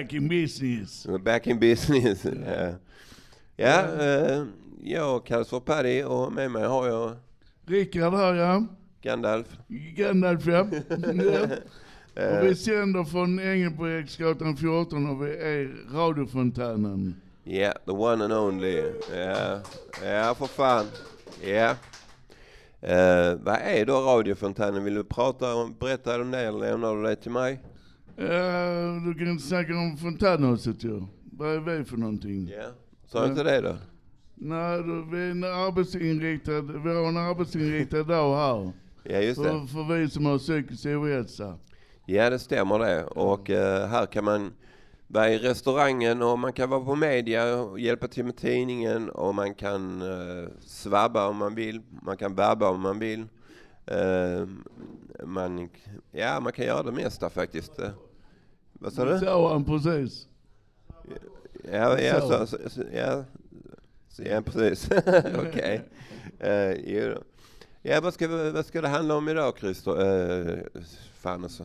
back in business. Back in business. Ja, ja eh, jag kallas för Paddy och med mig har jag Rickard här ja. Gandalf. Gandalf ja. ja. Och vi Eh, sänder från Engelbrektsgatan 14 och vi är radiofontänen. Ja, the one and only. Ja, ja för fan. Ja. Eh, vad är då radiofontänen? Vill du prata om, berätta om det eller lämnar du det till mig? Ja, du kan inte snacka om fontänhuset ju. Vad är vi för någonting? Ja. Sa inte det då? Nej, du, vi är en arbetsinriktad, vi har en arbetsinriktad dag här. Ja, just det. För, för vi som har psykisk ohälsa. Ja, det stämmer det. Och eh, här kan man vara i restaurangen och man kan vara på media och hjälpa till med tidningen och man kan eh, svabba om man vill. Man kan vabba om man vill. Eh, man, ja, man kan göra det mesta faktiskt. Eh, vad sa du? Sa han precis. Ja, ja, Så. så, så, ja, så, ja precis. Okej. Eh, då. Ja, vad ska, vad ska det handla om idag, Christer? Uh, fan alltså.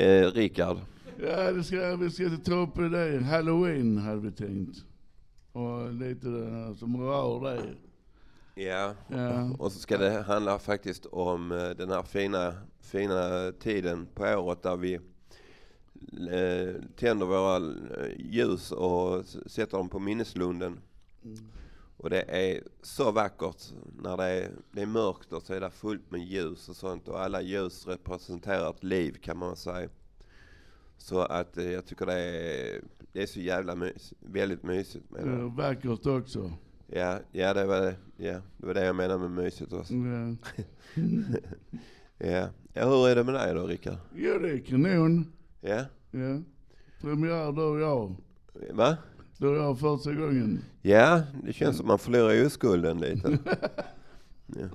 Uh, Rickard. Ja, det ska, vi ska ta upp det. Halloween hade vi tänkt. Och lite eh, som rör det. Ja. Ja. Och så ska det handla faktiskt om eh, den här fina, fina tiden på året där vi eh, tänder våra eh, ljus och sätter dem på minneslunden. Och det är så vackert när det är, det är mörkt och så är det fullt med ljus och sånt och alla ljus representerar ett liv kan man säga. Så att jag tycker det är, det är så jävla mys, väldigt mysigt med det. Eh, Vackert också. Ja, ja, det var det. Ja, det var det jag menade med mysigt också. Ja. Ja. ja, hur är det med dig då Rickard? ja, det är kanon. Ja, Ja. Premiär du och jag. va? Du och jag första gången. Ja, det känns som man förlorar ju skulden lite. Ja.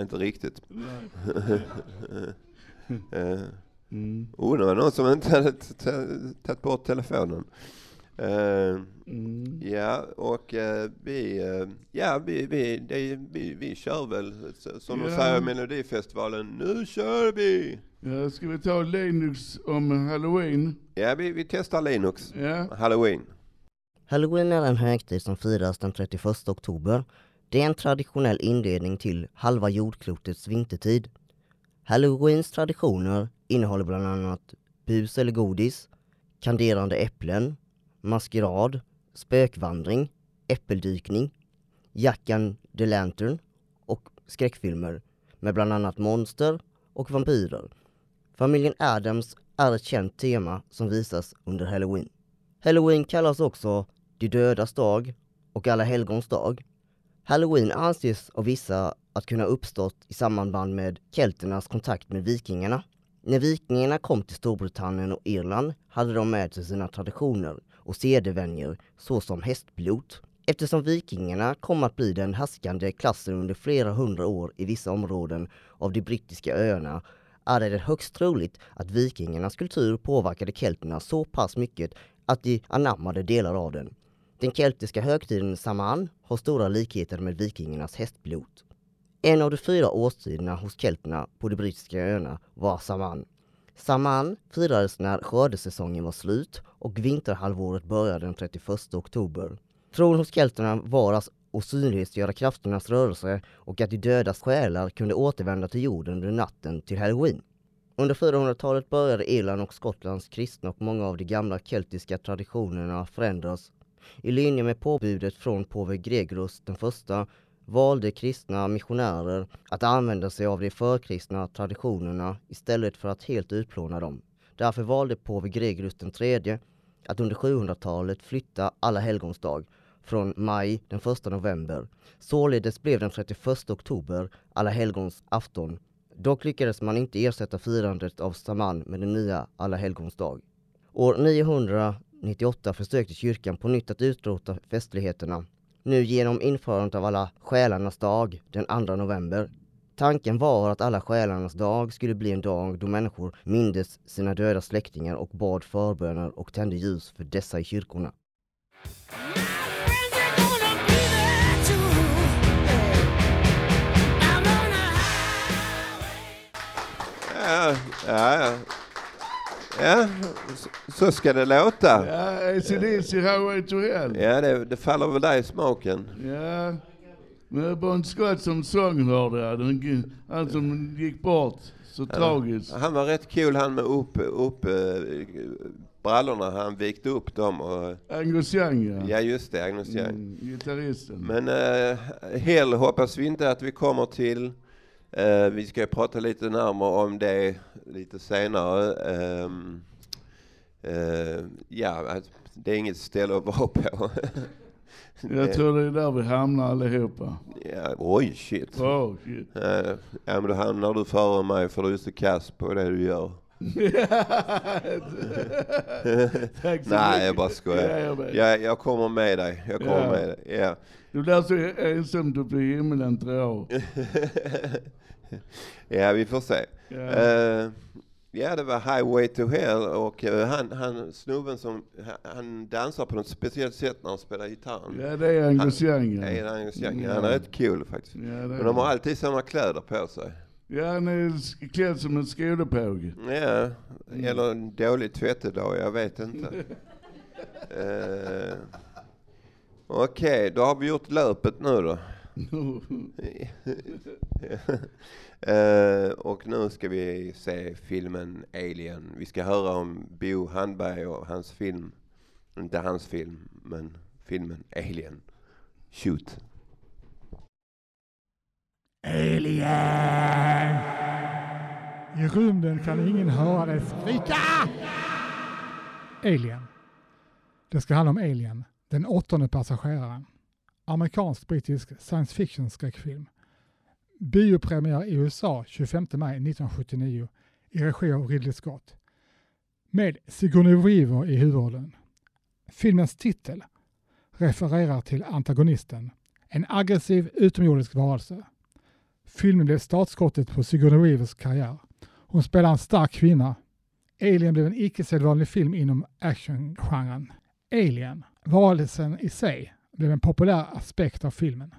Inte riktigt. Eh, Mm. Oh, någon som inte hade tagit bort telefonen. Eh, Mm. ja, och eh, vi, eh, ja, vi, vi, det, vi, vi kör väl, som de Ja. säger i Melodifestivalen, nu kör vi! Ja, ska vi ta Linux om Halloween? Ja, vi, vi testar Linux. Ja. Halloween. Halloween är en högtid som firas den 31 oktober. Det är en traditionell inledning till halva jordklotets vintertid. Halloweens traditioner innehåller bland annat bus eller godis, kanderande äpplen, maskerad, spökvandring, äppeldykning, Jackan the Lantern och skräckfilmer med bland annat monster och vampyrer. Familjen Adams är ett känt tema som visas under Halloween. Halloween kallas också de dödas dag och alla helgons dag. Halloween anses av vissa att kunna uppstått i samband med kelternas kontakt med vikingarna. När vikingarna kom till Storbritannien och Irland hade de med sig sina traditioner och sedevänjor såsom hästblod. Eftersom vikingarna kom att bli den härskande klassen under flera hundra år i vissa områden av de brittiska öarna är det högst troligt att vikingarnas kultur påverkade kelterna så pass mycket att de anammade delar av den. Den keltiska högtiden Saman har stora likheter med vikingarnas hästblod. En av de fyra årstiderna hos kelterna på de brittiska öarna var Saman. Saman firades när skördesäsongen var slut och vinterhalvåret började den 31 oktober. Tron hos kelterna var att osynliggöra krafternas rörelse och att de dödas själar kunde återvända till jorden under natten till halloween. Under 400-talet började Irland och Skottlands kristna och många av de gamla keltiska traditionerna förändras. I linje med påbudet från påve Gregorius den första valde kristna missionärer att använda sig av de förkristna traditionerna istället för att helt utplåna dem. Därför valde påve Gregorius III att under 700-talet flytta alla helgons dag från maj den 1 november. Således blev den 31 oktober alla helgons afton. Dock lyckades man inte ersätta firandet av Saman med den nya alla helgons dag. År 998 försökte kyrkan på nytt att utrota festligheterna nu genom införandet av alla själarnas dag den 2 november. Tanken var att alla själarnas dag skulle bli en dag då människor mindes sina döda släktingar och bad förböner och tände ljus för dessa i kyrkorna. Ja, ja, ja. Ja, så- ska det låta. Ja, ACDC Highway to Hell. Ja, det, det faller väl dig i smaken. Ja. Men Bon Scott som sång hörde jag. Han som gick bort. Så tragiskt. Han var rätt kul han med upp, upp eh, brallorna. Han vikte upp dem och Angus Young ja. ja just det, Agnes Young. Mm, gitarristen. Men eh, Hell hoppas vi inte att vi kommer till. Eh, vi ska prata lite närmare om det lite senare. Ehm, eh, ja, det är inget ställe att vara på. Jag tror det är där vi hamnar allihopa. ja, oj, shit. Oh shit. Eh, ja, men då hamnar du före mig för du är så kass på det du gör. Tack så Nej, jag bara Ja, skojar. jag vet. Jag, jag kommer med dig. Jag kommer Ja. med dig. Ja. Du blir så ensamt uppe i himlen tror jag. ja, vi får se. Ja. Eh, ja, det var Highway to Hell och eh, han, han snubben som, han- han dansar på något speciellt sätt när han spelar gitarren. ja, det är Angus Young Ja, ja. Angus Young. Ja. Han är rätt kul faktiskt. Ja, Men de har alltid samma kläder på sig. Ja, han är klädd som en skådepåg. Ja, eller en dålig tvättedag, jag vet inte. uh, Okej, då har vi gjort löpet nu då. Eh, och nu ska vi se filmen Alien. Vi ska höra om Bo Handberg och hans film. Inte hans film, men filmen Alien. Shoot. Alien! I rymden kan ingen höra dig skrika! Alien. Det ska handla om Alien, den åttonde passageraren. Amerikansk-brittisk science fiction skräckfilm. Biopremiär i USA 25 maj 1979 i regi av Ridley Scott. Med Sigourney Weaver i huvudrollen. Filmens titel refererar till antagonisten, en aggressiv utomjordisk varelse. Filmen blev startskottet på Sigourney Weavers karriär. Hon spelar en stark kvinna. Alien blev en icke-sedvanlig film inom actiongenren. Alien, varelsen i sig, blev en populär aspekt av filmen.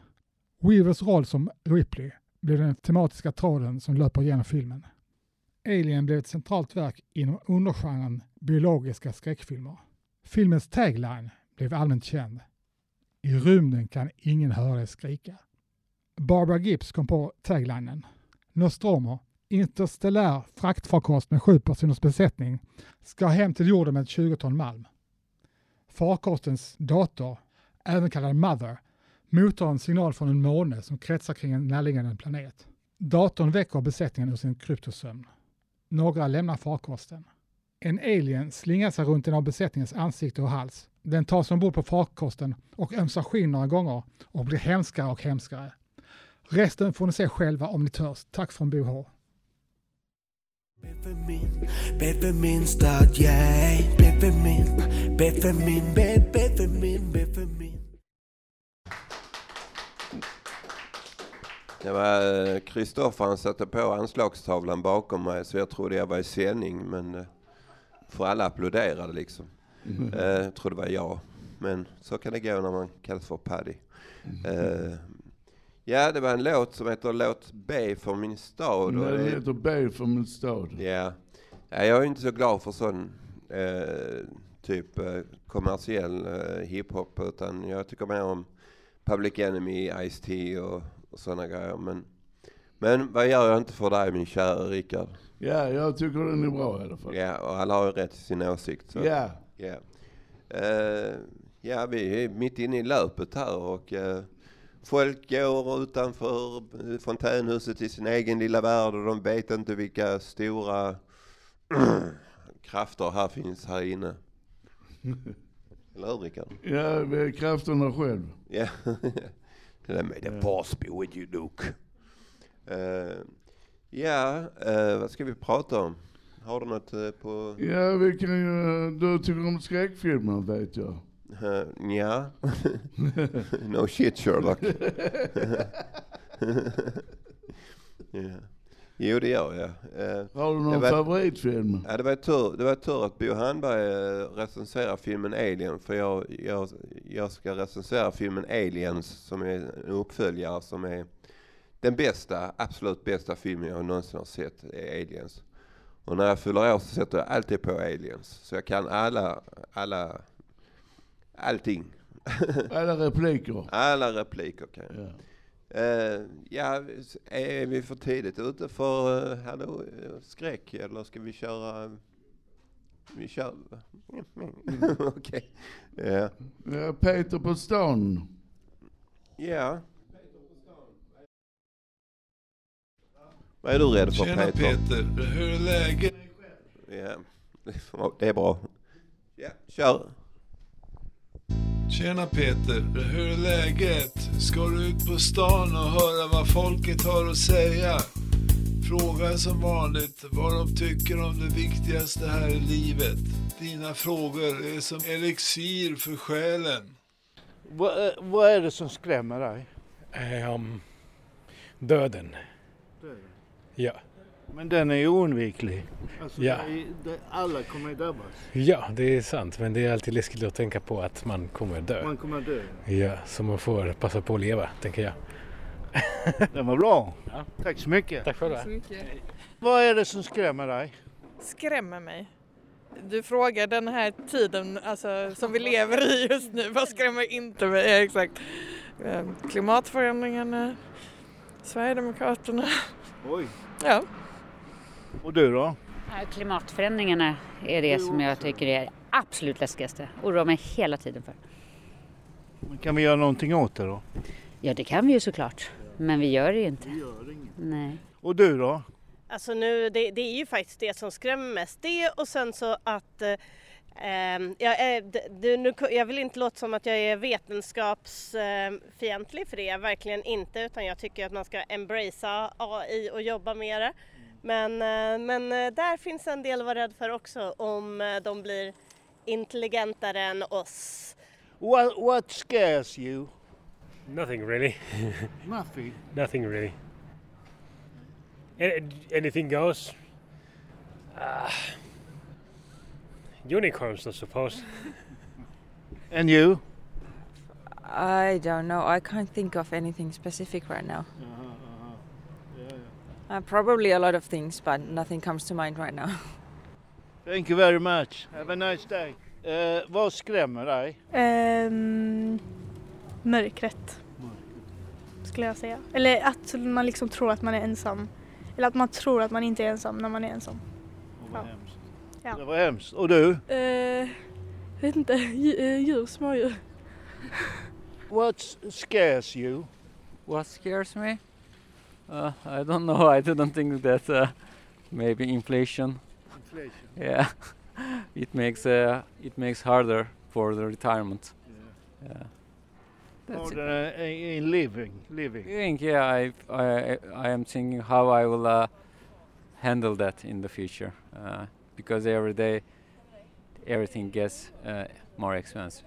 Weavers roll som Ripley blev den tematiska tråden som löper genom filmen. Alien blev ett centralt verk inom undergenren biologiska skräckfilmer. Filmens tagline blev allmänt känd. I rymden kan ingen höra dig skrika. Barbara Gibbs kom på taglinen. Nostromo, interstellär fraktfarkost med sju personers besättning, ska hem till jorden med ett 20 ton malm. Farkostens dator, även kallad Mother, mottar en signal från en måne som kretsar kring en närliggande planet. Datorn väcker besättningen ur sin kryptosömn. Några lämnar farkosten. En alien slingar sig runt en av besättningens ansikte och hals. Den tas ombord på farkosten och ömsar skinn några gånger och blir hemskare och hemskare. Resten får ni se själva om ni törs. Tack från Bo H. Befemin, befemin start, yeah. Befemin, befemin, be, befemin, befemin. Det var Kristoffer, han satte på anslagstavlan bakom mig så jag trodde jag var i sändning men eh, för alla applåderade liksom. Eh, jag trodde det var jag. Men så kan det gå när man kallas för Paddy. Eh, ja, det var en låt som heter Låt B för min stad. Den det- heter B för min stad. Ja. ja, jag är inte så glad för sån eh, typ eh, kommersiell eh, hiphop utan jag tycker mer om Public Enemy, Ice-T och, och sådana grejer. Men, men vad gör jag inte för dig min kära Rickard? Ja, jag tycker den är bra i alla fall. Ja, och alla har ju rätt till sin åsikt. Så. Ja. Ja. Eh, ja, vi är mitt inne i löpet här och eh, folk går utanför eh, fontänhuset i sin egen lilla värld och de vet inte vilka stora krafter här finns här inne. Eller hur Rickard? Ja, krafterna själv. Ja. Det med the boss be with you Luke. Eh, ja, eh, vad ska vi prata om? Har du något eh, på... Ja, vi kan ju, du tycker om skräckfilmer vet jag. Uh, ja. no shit Sherlock. ja. Jo det gör jag. Eh, Har du någon Det var- favoritfilm? ja, det, var tur, det var tur att Bo Handberg eh, recenserar filmen Alien för jag, jag, jag ska recensera filmen Aliens som är en uppföljare som är den bästa, absolut bästa filmen jag någonsin har sett, är Aliens. Och när jag fyller år så sätter jag alltid på aliens. Så jag kan alla, alla, allting. Alla repliker. Alla repliker kan jag. Ja. Eh, ja, är vi för tidigt ute för uh, hallå, skräck eller ska vi köra? Vi kör. Okej. Ja. Ja, Peter på stan. Ja. Vad är du rädd för Tjena Peter? Peter, hur är läget? Ja, det är bra. Ja, kör. Tjena Peter, hur är läget? Ska du ut på stan och höra vad folket har att säga? Fråga som vanligt vad de tycker om det viktigaste här i livet. Dina frågor är som elixir för själen. Vad, är- vad är det som skrämmer dig? Ehm, döden. Ja. Men den är ju oundviklig. Alltså, Ja. det är- det- alla kommer drabbas. ja, det är sant. Men det är alltid läskigt att tänka på att man kommer dö. Man kommer dö. Ja, så man får passa på att leva, tänker jag. Den var bra. Ja. Tack så mycket. Tack själva. Vad är det som skrämmer dig? skrämmer mig. Du frågar den här tiden alltså, som vi lever i just nu, vad skrämmer inte mig? Ja, exakt. Eh, Klimatförändringarna, Sverigedemokraterna. Oj. Ja, Och du då? Klimatförändringarna är det som jag tycker är det absolut läskigaste. Oroar mig hela tiden för. Men Kan vi göra någonting åt det då? Ja, det kan vi ju såklart. Men vi gör det ju inte. Nej. Och du då? Alltså nu, det, det är ju faktiskt det som skrämmer mest. Det och sen så att eh, ehm, jag, är, d- d- nu, jag vill inte låta som att jag är vetenskapsfientlig för det är jag verkligen inte utan jag tycker att man ska embracea AI och jobba med det. Men, eh, men eh, där finns en del att vara rädd för också om eh, de blir intelligentare än oss. What, what scares you? Nothing really. Nothing. Nothing really. Anything goes. Uh, unicorns, I suppose. And you? I don't know. I can't think of anything specific right now. Uh, probably a lot of things, but nothing comes to mind right now. Thank you very much. Have a nice day. Eh, vad skrämmer dig? Ehm, mörkret. Skulle jag säga. Eller att man liksom tror att man är ensam. Eller att man tror att man inte är ensam när man är ensam. Det var Ja. hemskt. Ja. Det var hemskt. Och du? Jag vet inte, eh, djur, smådjur. What scares you? What scares me? Uh, I don't know. I didn't think that uh, maybe inflation. Inflation. Yeah, it makes uh, it makes harder for the retirement. Yeah. That's More it. than uh, in living. living. I think yeah, I, I I am thinking how I will uh, handle that in the future uh, because every day everything gets uh, more expensive.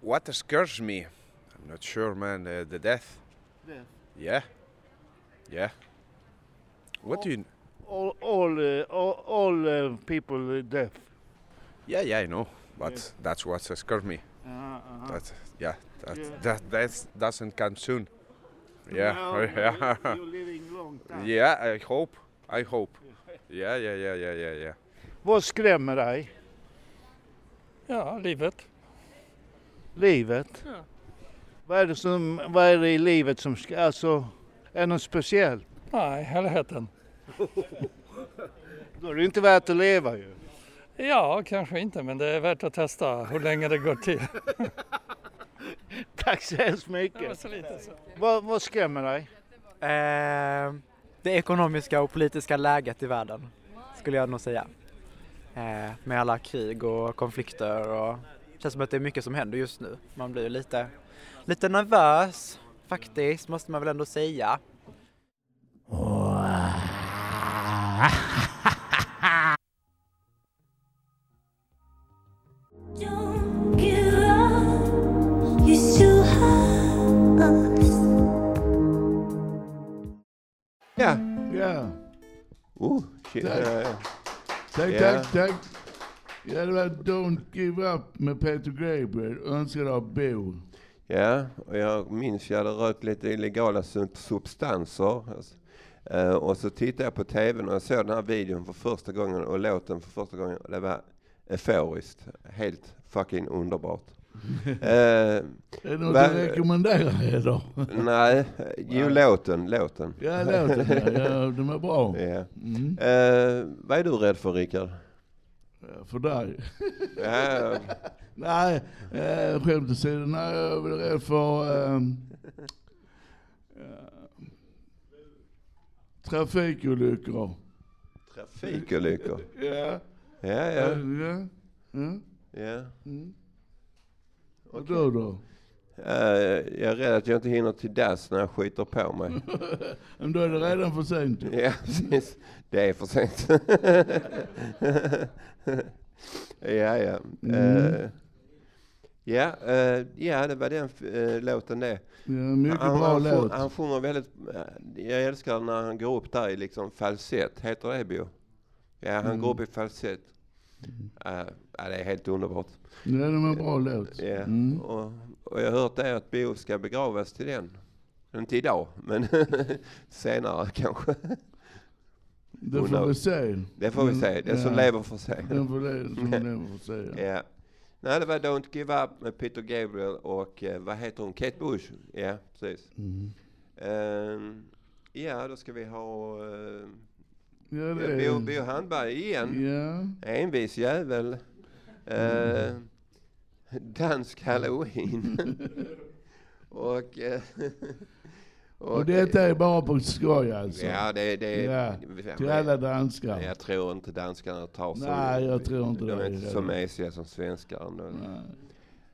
What scares me? I'm not sure, man. Uh, the death. Death. Yeah. Yeah. What do you? All, all, uh, all, all uh, people uh, deaf. Yeah, yeah, I know, but Yes. that's what scares me. Uh-huh, uh-huh. That, yeah, that Yeah. that that doesn't come soon. Yeah, No, no, yeah, you're living long time. yeah. I hope. I hope. Yeah, yeah, yeah, yeah, yeah, yeah. Vad skrämmer dig? Ja, livet. Livet? Ja. Vad är det, som, vad är det i livet som, sk- alltså, är det något speciellt? Nej, helheten. Då är det inte värt att leva ju. Ja, kanske inte, men det är värt att testa hur länge det går till. Tack så hemskt mycket. så lite så. Vad, vad skrämmer dig? Eh, det ekonomiska och politiska läget i världen skulle jag nog säga. Eh, med alla krig och konflikter och det känns som att det är mycket som händer just nu. Man blir lite, lite nervös faktiskt måste man väl ändå säga. Ja. Ja. Oh, shit. Tack. Tack, tack, tack. Ja, det var Don't Give Up med Peter Gabriel, önskad av Bo. Ja, och jag minns jag hade rökt lite illegala sub- substanser. Eh, och så tittade jag på tvn och jag såg den här videon för första gången och låten för första gången. Det var euforiskt. Helt fucking underbart. Eh, Är det något va- du rekommenderar er då? Nej, jo låten, låten. Ja, låten ja. ja de är bra. Ja. Mm. Eh, vad är du rädd för Rickard? För dig? Ja. Nej, eh, skämt åsido, nej jag är väl rädd för ehm, eh, trafikolyckor. Trafikolyckor? Ja. Ja, ja. Ja. ja. ja. Ja. Mm. Och du då? Eh, jag är rädd att jag inte hinner till dass när jag skiter på mig. Men då är det redan för sent. Ja, precis. Det är för sent. ja, ja. Mm. Eh, ja, eh, ja, det var den uh, låten det. Ja, mycket han, bra han, låt. Han sjunger väldigt, jag älskar när han går upp där i liksom falsett, heter det Bo? Ja, han Mm. går upp i falsett. Eh, ja, det är helt underbart. Ja, det är en bra låt. Ja, Mm. och, och jag har hört det att Bo ska begravas till den. Inte idag, men senare kanske. Det får vi knows? se. Det får vi se. Den som lever får se. Den får le- som lever får se, ja. ja. Nej, det var Don't Give Up med Peter Gabriel och eh, vad heter hon? Kate Bush. Ja, precis. Mm. Ehm, ja, då ska vi ha uh, Ja, Bo, Bo Handberg igen. Ja. Envis jävel. Eh, dansk halloween. och, eh, Och detta är bara på skoj alltså? Ja, det, det Ja, till alla danskar. Jag tror inte danskarna tar så... Nej, jag tror inte de det är inte så mesiga som svenskar ändå.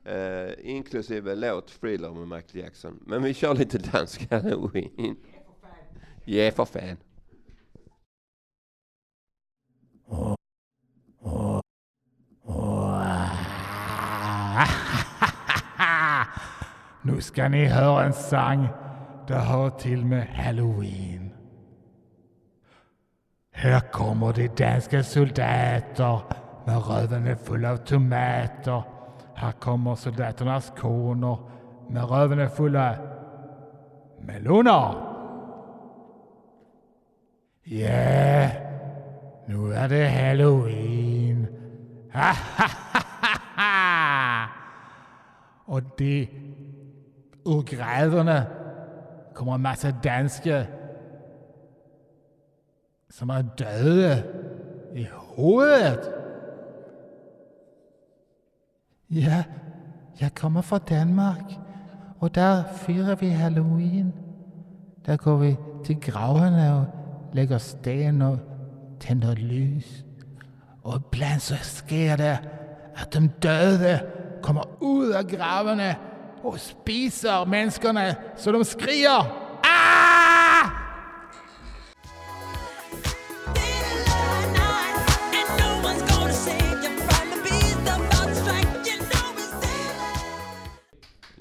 Eh, inklusive låt Thriller med Michael Jackson. Men vi kör lite dansk halloween. Ja, för fan. Nu ska ni höra en sång. Det hör till med halloween. Här kommer de danska soldater med röven full av tomater. Här kommer soldaternas koner med röven fulla meloner. Ja, nu är det halloween. Och det ur grävarna kommer en massa danska som är döda i huvudet. Ja, jag kommer från Danmark och där firar vi halloween. Där går vi till gravarna och lägger sten och tänder ljus. Och ibland så sker det att de döda kommer ut av gravarna och spisar människorna så de skriker Ah!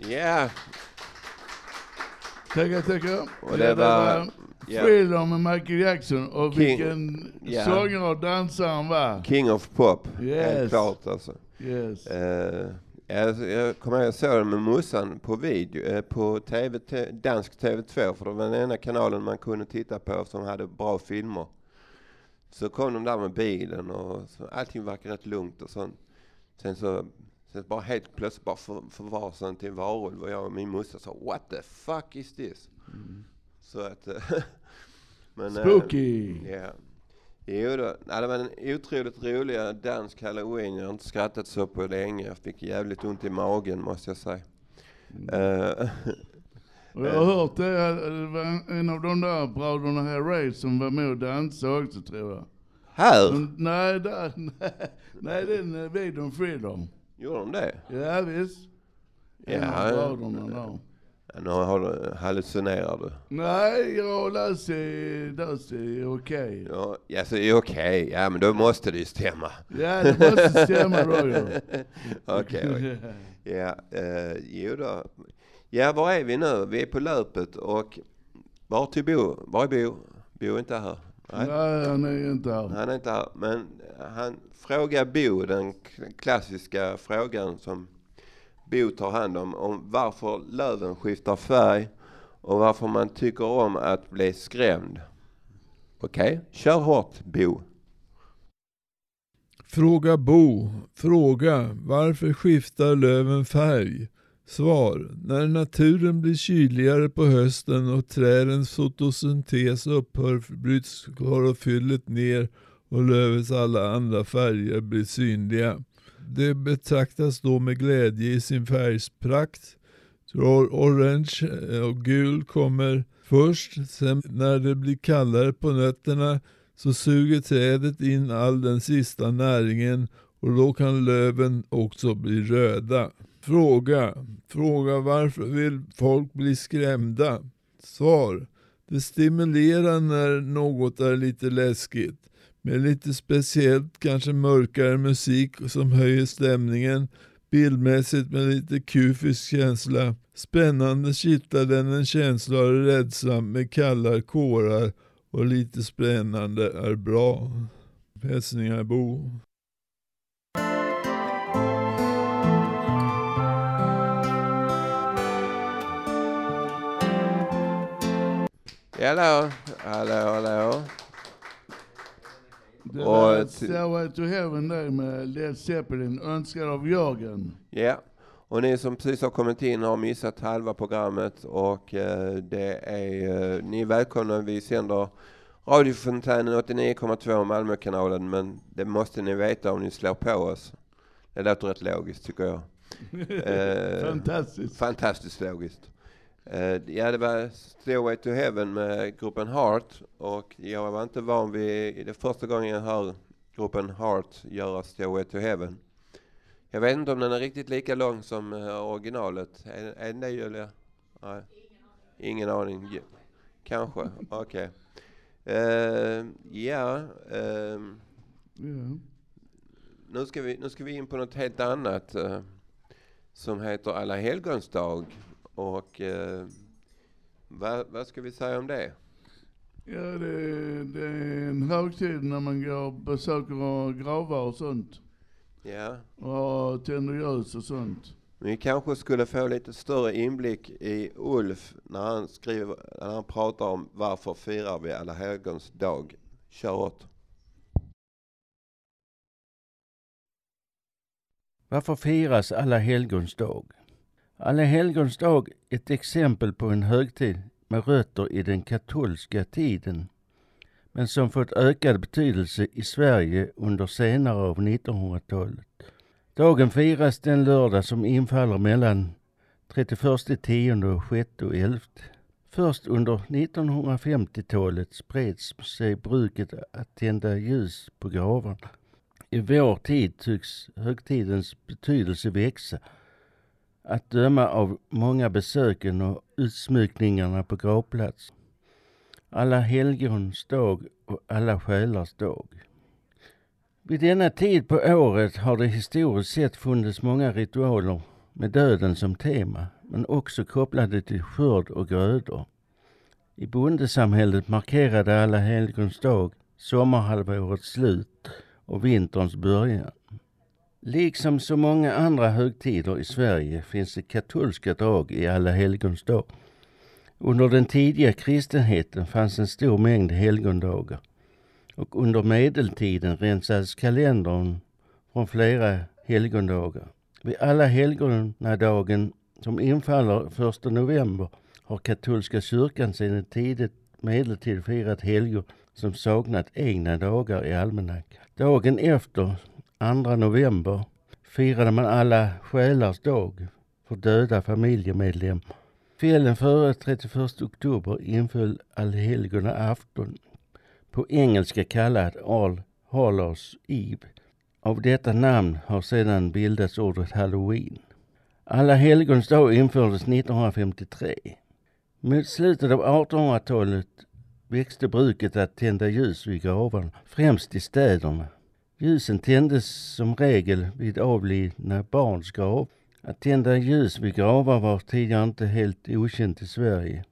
Ja. Tackar, tackar. Och det var- ja. Thriller med Michael Jackson och King- vilken ja. sångare och dansare han var. King of Pop. Yes. Helt klart alltså. Yes. Eh, jag, kommer ihåg, jag såg den med morsan på video, eh, på TV, dansk TV2, för det var den enda kanalen man kunde titta på som hade bra filmer. Så kom de där med bilen och så, allting verkade rätt lugnt och sånt. Sen så, sen bara helt plötsligt bara för, förvars den till en varulv och jag och min morsa sa What the fuck is this? Så att... men, eh, Spooky. Ja. Jo då, nej, det var en otroligt rolig dansk halloween. Jag har inte skrattat så på länge. Jag fick jävligt ont i magen måste jag säga. Eh, Och jag har hört det, att det var en- en av de där bröderna här Ray som var med och dansade också tror jag. Här? Men, nej, där, nej, nej, den eh, videon Freedom. Gjorde de det? Ja visst. En av Ja, bröderna där. Nu har du, hallucinerar du. Nej, jag läser, läser okej. Ja, alltså, är okej. Ja, men då måste det ju stämma. Ja, det måste stämma då, ja. Okej, okej. Ja, eh, jo då. Ja, var är vi nu? Vi är på löpet och var till Bo? Var är Bo? Bo är inte här. Nej, han är inte här. Han är inte här. Men han frågar Bo den klassiska frågan som Bo tar hand om. Om varför löven skiftar färg och varför man tycker om att bli skrämd. Okej, kör hårt Bo. Fråga Bo. Fråga. Varför skiftar löven färg? Svar. När naturen blir kyligare på hösten och trädens fotosyntes upphör bryts klorofyllet ner och lövets alla andra färger blir synliga. Det betraktas då med glädje i sin färgsprakt. Orange eh, och gul kommer först, sen när det blir kallare på nötterna så suger trädet in all den sista näringen och då kan löven också bli röda. Fråga. Fråga varför vill folk bli skrämda? Svar. Det stimulerar när något är lite läskigt. Med lite speciellt, kanske mörkare musik som höjer stämningen. Bildmässigt med lite kufisk känsla. Spännande kittlar den en känsla av rädsla med kalla kårar och lite spännande är bra. Hälsningar Bo. Hallå, hallå, hallå. Det var till- Stairway to Heaven där med Led Zeppelin, önskad av Jörgen. Ja, och ni som precis har kommit in har missat halva programmet och eh, det är, eh, ni är välkomna. Vi sänder radiofontänen 89,2 Malmökanalen men det måste ni veta om ni slår på oss. Det låter rätt logiskt tycker jag. Fantastiskt. Fantastiskt logiskt. Eh, ja, det var Stairway to Heaven med gruppen Heart och jag var inte van vid, det första gången jag hör gruppen Heart göra Stairway to Heaven. Jag vet inte om den är riktigt lika lång som eh, originalet. Är, är den det Julia? Nej. Ingen aning. Ja. Kanske, okej. Eh, ja, ehm, nu, ska vi, nu ska vi in på något helt annat eh, som heter Alla helgons dag. Och eh, vad, vad ska vi säga om det? Ja, det, det är en högtid när man går och besöker gravar och sånt. Ja. Och tänder ljus och sånt. Vi kanske skulle få lite större inblick i Ulf när han skriver, när han pratar om varför firar vi Alla helgons dag. Kör åt. Varför firas Alla helgons dag? Alla helgons dag är ett exempel på en högtid med rötter i den katolska tiden men som fått ökad betydelse i Sverige under senare av 1900-talet. Dagen firas den lördag som infaller mellan 31 10 och 6 och 11. Först under 1950-talet spreds sig bruket att tända ljus på gravarna. I vår tid tycks högtidens betydelse växa. Att döma av många besöken och utsmyckningarna på gravplats. Alla helgons dag och alla själars dag. Vid denna tid på året har det historiskt sett funnits många ritualer med döden som tema, men också kopplade till skörd och grödor. I bondesamhället markerade alla helgons dag sommarhalvårets slut och vinterns början. Liksom så många andra högtider i Sverige finns det katolska drag i alla helgons dag. Under den tidiga kristenheten fanns en stor mängd helgondagar och under medeltiden rensades kalendern från flera helgondagar. Vid alla helgonadagen som infaller 1 november har katolska kyrkan sedan tidigt medeltid firat helgon som saknat egna dagar i almanackan. Dagen efter, 2 november, firade man alla själars dag för döda familjemedlemmar. Kvällen före 31 oktober inföll allhelgona afton, på engelska kallad All Hallows Eve. Av detta namn har sedan bildats ordet Halloween. Alla helgons dag infördes 1953. Mot slutet av 1800-talet växte bruket att tända ljus vid gravarna, främst i städerna. Ljusen tändes som regel vid avlidna barns grav. Att tända ljus vid gravar var tidigare inte helt okänt i Sverige,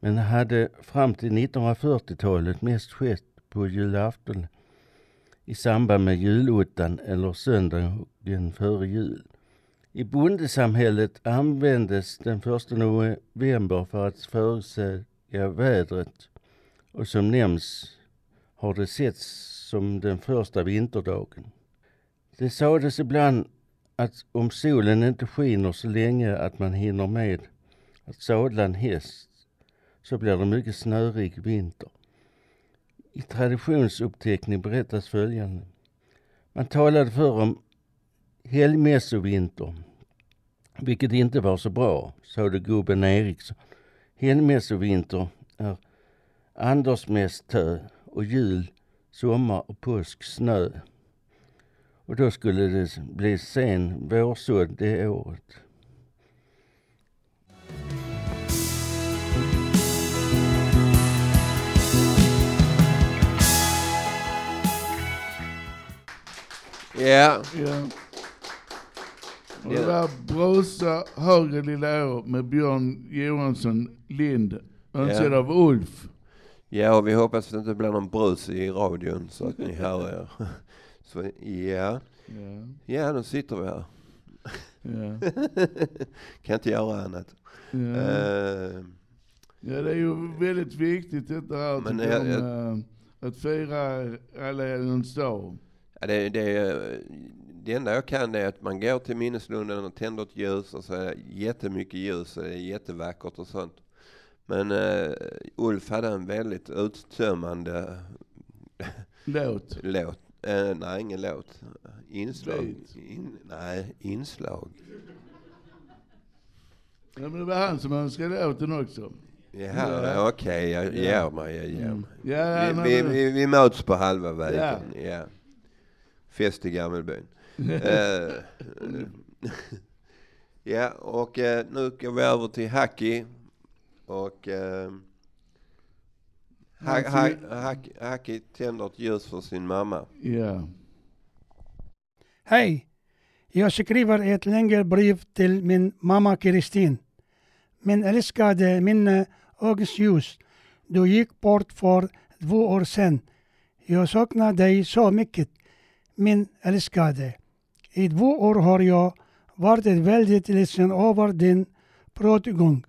men hade fram till 1940-talet mest skett på julafton i samband med julottan eller söndagen före jul. I bondesamhället användes den 1 november för att förutsäga vädret och som nämns har det setts som den första vinterdagen. Det sades ibland att om solen inte skiner så länge att man hinner med att sadla en häst så blir det mycket snörik vinter. I traditionsuppteckning berättas följande. Man talade förr om helgmässovinter, vilket inte var så bra, sade gubben Eriksson. Helgmässovinter är Andersmässtö och jul, sommar och påsk snö. Och då skulle det bli sen vårsådd det året. Ja. Ja. Och det var Brasa högre lilla å med Björn Johansson Lind. Önskad Ja. av Ulf. Ja, och vi hoppas att det inte blir någon brus i radion så att ni hör er. Så, ja. Ja. Ja, nu sitter vi här. Ja. kan inte göra annat. Ja. Eh, Ja, det är ju väldigt viktigt detta här Men jag- jag, med att fira alla helgons dag. Ja, det, det, det enda jag kan är att man går till minneslunden och tänder ett ljus och så är det jättemycket ljus och det är jättevackert och sånt. Men uh, Ulf hade en väldigt uttömmande Låt. låt. Eh, nej, ingen låt. Inslag. In, nej, inslag. Ja, men det var han som önskade låten också. Jaha, okej, jag ger mig, jag ger Mm. mig. Ja, vi, vi, vi, vi möts på halva vägen. Ja. Fest i Gammelbyn. Eh, ja, och eh, nu går vi över till Haki. Och uh, ha, ha, Haki, Haki tänder ett ljus för sin mamma. Ja. Hej! Jag skriver ett längre brev till min mamma Kristin. Min älskade minne ögonsljus. Du gick bort för två år sedan. Jag saknar dig så mycket, min älskade. I två år har jag varit väldigt ledsen över din pratgång.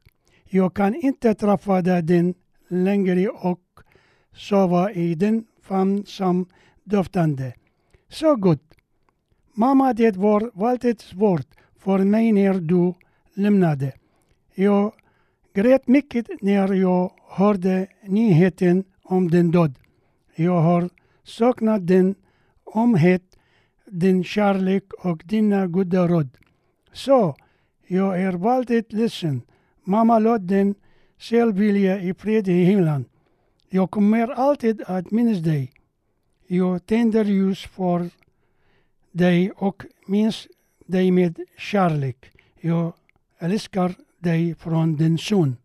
Jag kan inte träffa dig längre och sova i din famn som doftande. Så gott. Mamma, det var väldigt svårt för mig när du lämnade. Jag grät mycket när jag hörde nyheten om din död. Jag har saknat din omhet, din kärlek och dina goda råd. Så, jag är väldigt ledsen. Mamma låt din självvilja i fred i himlen. Jag kommer alltid att minnas dig. Jag tänder ljus för dig och minns dig med kärlek. Jag älskar dig från din son.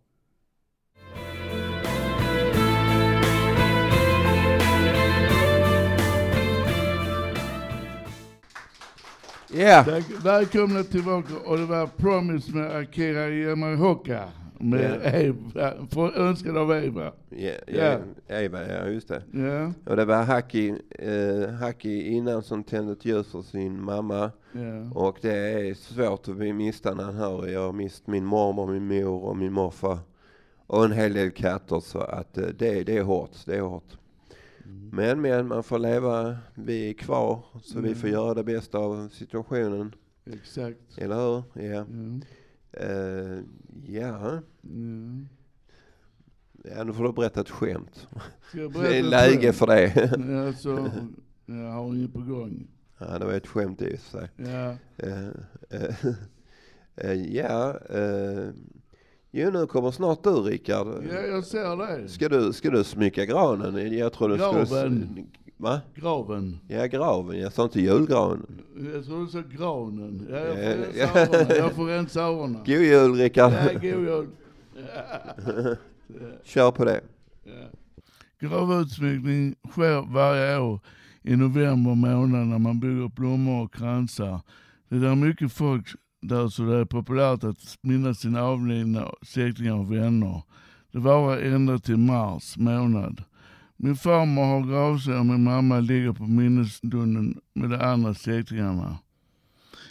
Ja. Tack. Välkomna tillbaka och det var Promise med Akira Yamaoka. Med Ja. Eva, för, önskad av Eva. Ja, ja, Eva, ja just det. Ja. Och det var Haki, eh, Haki innan som tände ett ljus för sin mamma. Ja. Och det är svårt att mista han hör. Jag har mist min mormor, min mor och min morfar. Och en hel del katter så att eh, det, det är hårt, det är hårt. Men men, man får leva, vi är kvar så vi får Mm. göra det bästa av situationen. Exakt. Eller hur? Ja. Mm. Eh, ja. Mm. Ja, nu får du berätta ett skämt. Jag Det berätta är läge skämt? för det. Ja, så, jag har inget på gång. Ja, det var ett skämt i sig. Ja. Eh, eh, ja, jo nu kommer snart du Rickard. Ja, jag ser det. Ska du, ska du smycka granen? Jag tror du skulle... Graven. Va? Graven. Ja, graven. Jag sa inte julgranen. Jag tror du sa granen. Ja, jag får Ja, rensa ja. öronen. Jag får rensa öronen. God jul Rickard. Ja, god jul. Kör på det. Gravutsmyckning sker varje år i november månad när man bygger blommor och kransar. Det är mycket folk där så det är populärt att minnas sina avlidna släktingar och vänner. Det varar ända till mars månad. Min farmor har gravsten och min mamma ligger på minnesstunden med de andra släktingarna.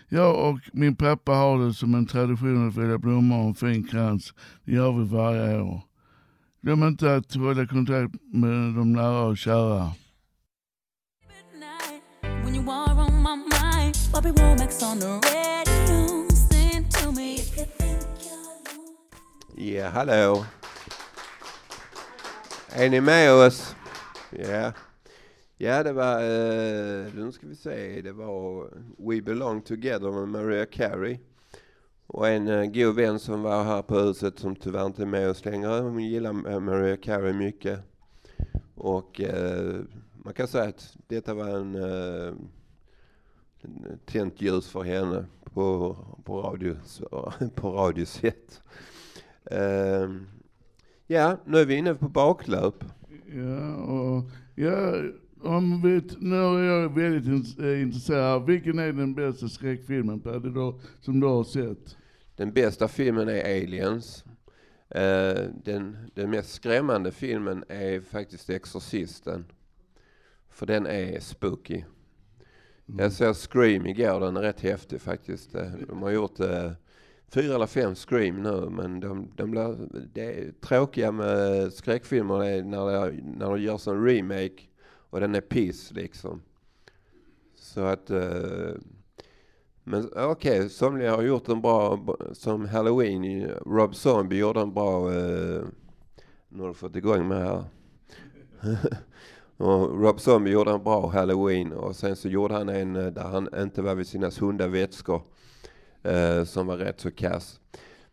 Jag och min pappa har det som en tradition att välja blommor och en fin krans. Det gör vi varje år. Glöm inte att hålla kontakt med de nära och kära. Bobby Womack's on the radio. Sing to me if you think Ja, hallå. Är ni med oss? Ja. Ja, det var, eh, nu ska vi se, det var We Belong Together med Maria Carey. Och en eh, god vän som var här på huset som tyvärr inte är med oss längre. Hon gillar eh, Maria Carey mycket. Och eh, man kan säga att detta var en, eh, en tänt ljus för henne på, på, radio, på radiosätt. Eh, ja, nu är vi inne på baklöp. Ja, och ja, om vi, nu är jag väldigt eh, intresserad. Vilken är den bästa skräckfilmen Paddy, då, som du har sett? Den bästa filmen är Aliens. Eh, den, den mest skrämmande filmen är faktiskt Exorcisten. För den är spooky. Mm. Jag såg Scream igår, den är rätt häftig faktiskt. Eh, de har gjort eh, fyra eller fem Scream nu, men de, de blir, det är tråkiga med skräckfilmer är när det, när görs en remake och den är piss liksom. Så att eh, men okej, somliga har gjort en bra, som Halloween, Rob Zombie gjorde en bra, eh, nu har du fått igång med här. och Rob Zombie gjorde en bra Halloween och sen så gjorde han en eh, där han inte var vid sina sunda vätskor, eh, som var rätt så kass.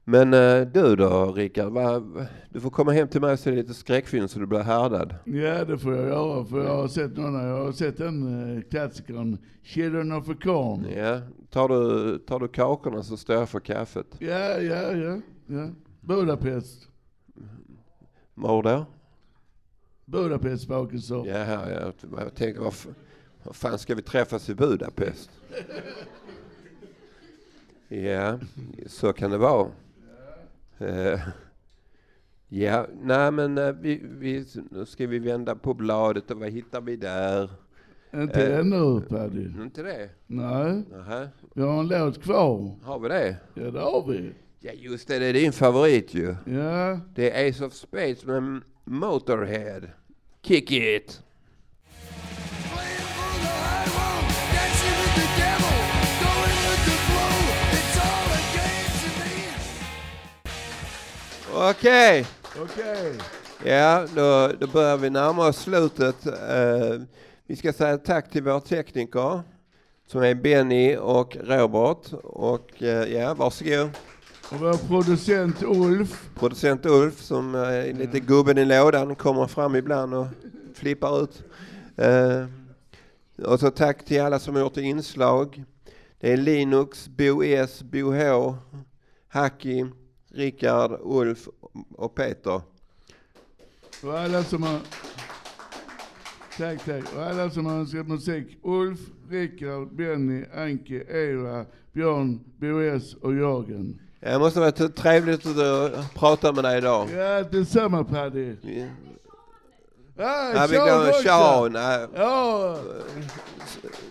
Men eh, du då Rickard, vad- du får komma hem till mig och se lite skräckfilm så du blir härdad. Ja, det får jag göra, för jag har sett några. Jag har sett den eh, klassikern Children of a Corn. Ja, tar du, tar du kakorna så står jag för kaffet. Ja, ja, ja. ja. Budapest. Var då? Budapest bakisar. Ja, jag, jag tänkte, vad, f- vad fan ska vi träffas i Budapest? Ja, så kan det vara. Eh, ja, nej men eh, vi, vi, nu ska vi vända på bladet och vad hittar vi där? Inte Eh, ännu Paddy. Inte det? Nej. Nähä. Vi har en låt kvar. Har vi det? Ja, det har vi. Ja, just det, det är din favorit ju. Ja. Det är Ace of Spades med Motorhead. Kick it! Okej. Okej. Ja, då, då börjar vi närma oss slutet. Eh, vi ska säga tack till vår tekniker som är Benny och Robert. Och eh, ja, varsågod. Och vår producent Ulf. Producent Ulf som eh, är lite gubben i lådan, kommer fram ibland och flippar ut. Eh, och så tack till alla som har gjort inslag. Det är Linux, Bo S, Bo H, Hacki, Rickard, Ulf och Peter. Och alla som har... Tack, tack. Och alla som har önskat musik. Ulf, Rickard, Benny, Anke, Eva, Björn, Bo.S. och Jörgen. Det måste varit trevligt att prata med dig idag. Ja, detsamma Paddy. Ja. Ah, Ja, vi också. Sean. ja. Ja.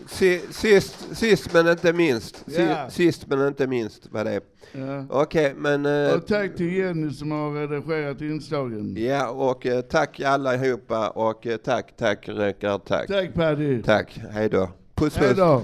Si- Sist, sist men inte minst. Ja. Sist men inte minst var det. Ja. Okej, men... eh, Och tack till Jenny som har redigerat inslagen. Ja, och eh, tack allihopa och eh, tack, tack Rickard, tack. Tack Paddy. Tack, hej då. Puss Hej puss. då.